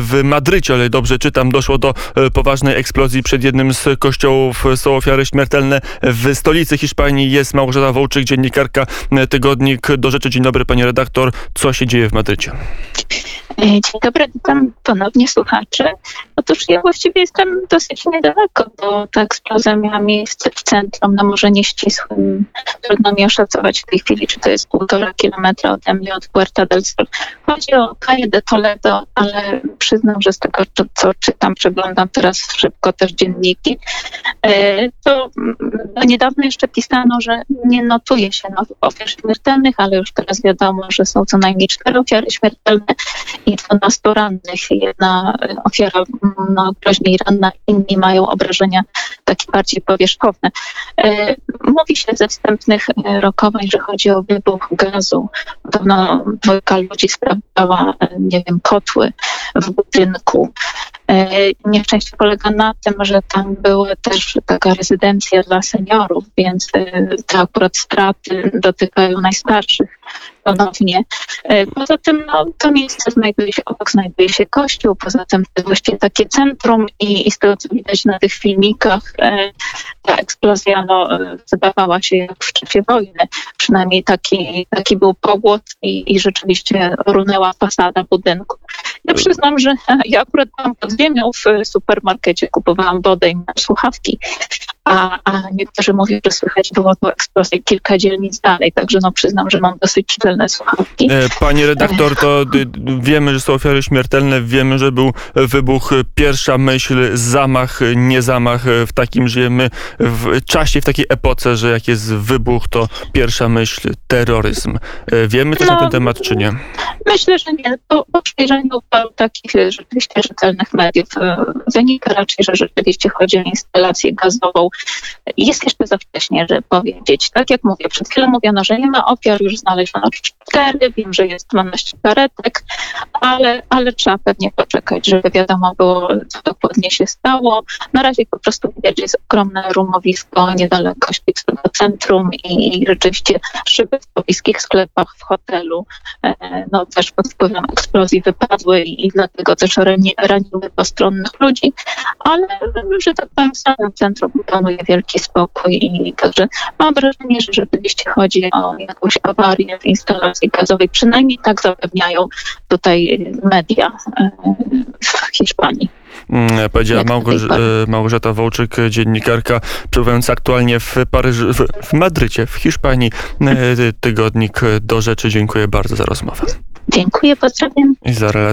w Madrycie, ale dobrze czytam, doszło do e, poważnej eksplozji przed jednym z kościołów. Są ofiary śmiertelne w stolicy Hiszpanii. Jest Małgorzata Wołczyk, dziennikarka e, Tygodnik do Rzeczy. Dzień dobry, pani redaktor. Co się dzieje w Madrycie? E, Dzień dobry, witam ponownie słuchaczy. Otóż ja właściwie jestem dosyć niedaleko, bo ta eksplozja miała miejsce w centrum, no może nie ścisłym. Trudno mi oszacować w tej chwili, czy to jest półtora kilometra ode mnie, od Puerta del Sol. Chodzi o Calle de Toledo, ale przyznam, że z tego, co- czytam, przeglądam teraz szybko też dzienniki, to mm, no niedawno jeszcze pisano, że nie notuje się ofiar śmiertelnych, ale już teraz wiadomo, że są co najmniej cztery ofiary śmiertelne i 12 rannych. Jedna e, ofiara mm, no, groźniej ranna, inni mają obrażenia takie bardziej powierzchowne. E, Mówi się ze wstępnych e, rokowań, że chodzi o wybuch gazu. Podobno dwójka ludzi sprawdzała, e, nie wiem, kotły w budynku. E, Nieszczęście polega na tym, że tam była też taka rezydencja dla seniorów, więc e, te akurat straty dotykają najstarszych ponownie. E, Poza tym no, to miejsce znajduje się, obok znajduje się kościół, poza tym to jest właściwie takie centrum i, i z tego co widać na tych filmikach, ta eksplozja no, wydawała się jak w czasie wojny. Przynajmniej taki, taki był pogłos i, i rzeczywiście runęła fasada budynku. Ja przyznam, że ja akurat byłam pod ziemią w e, supermarkecie, kupowałam wodę i słuchawki, a, a niektórzy mówią, że słychać było tą eksplozję kilka dzielnic dalej, także no przyznam, że mam dosyć czytelne słuchawki. E, Pani redaktor, to d- wiemy, że są ofiary śmiertelne, wiemy, że był wybuch. Pierwsza myśl, zamach, nie zamach. W takim żyjemy w czasie, w takiej epoce, że jak jest wybuch, to pierwsza myśl terroryzm. E, Wiemy coś na No, ten temat, czy nie? Myślę, że nie. Po, po przejrzeniu paru takich e, rzeczywiście rzetelnych mediów e, wynika raczej, że rzeczywiście chodzi o instalację gazową. Jest jeszcze za wcześnie, żeby powiedzieć. Tak jak mówię, przed chwilą mówiono, że nie ma ofiar, już znaleziono cztery, wiem, że jest 12 karetek, ale, ale trzeba pewnie poczekać, żeby wiadomo było, co dokładnie się stało. Na razie po prostu widać, że jest ogromne rumowisko niedaleko śpiewskiego centrum i, i rzeczywiście szyby w pobliskich sklepach, w hotelu e, no, też pod wpływem eksplozji wypadły i, i dlatego też rani, raniły postronnych ludzi, ale że tak powiem w samym centrum panuje wielki spokój i także mam wrażenie, że rzeczywiście chodzi o jakąś awarię w instalacji gazowej, przynajmniej tak zapewniają tutaj media e, w Hiszpanii. Mm, Powiedziała Małgorz- e, Małgorzata Wołczyk, dziennikarka, przebywająca aktualnie w Paryżu, w, w Madrycie, w Hiszpanii. E, Tygodnik do rzeczy. Dziękuję bardzo za rozmowę. Dziękuję, pozdrawiam. I za relację.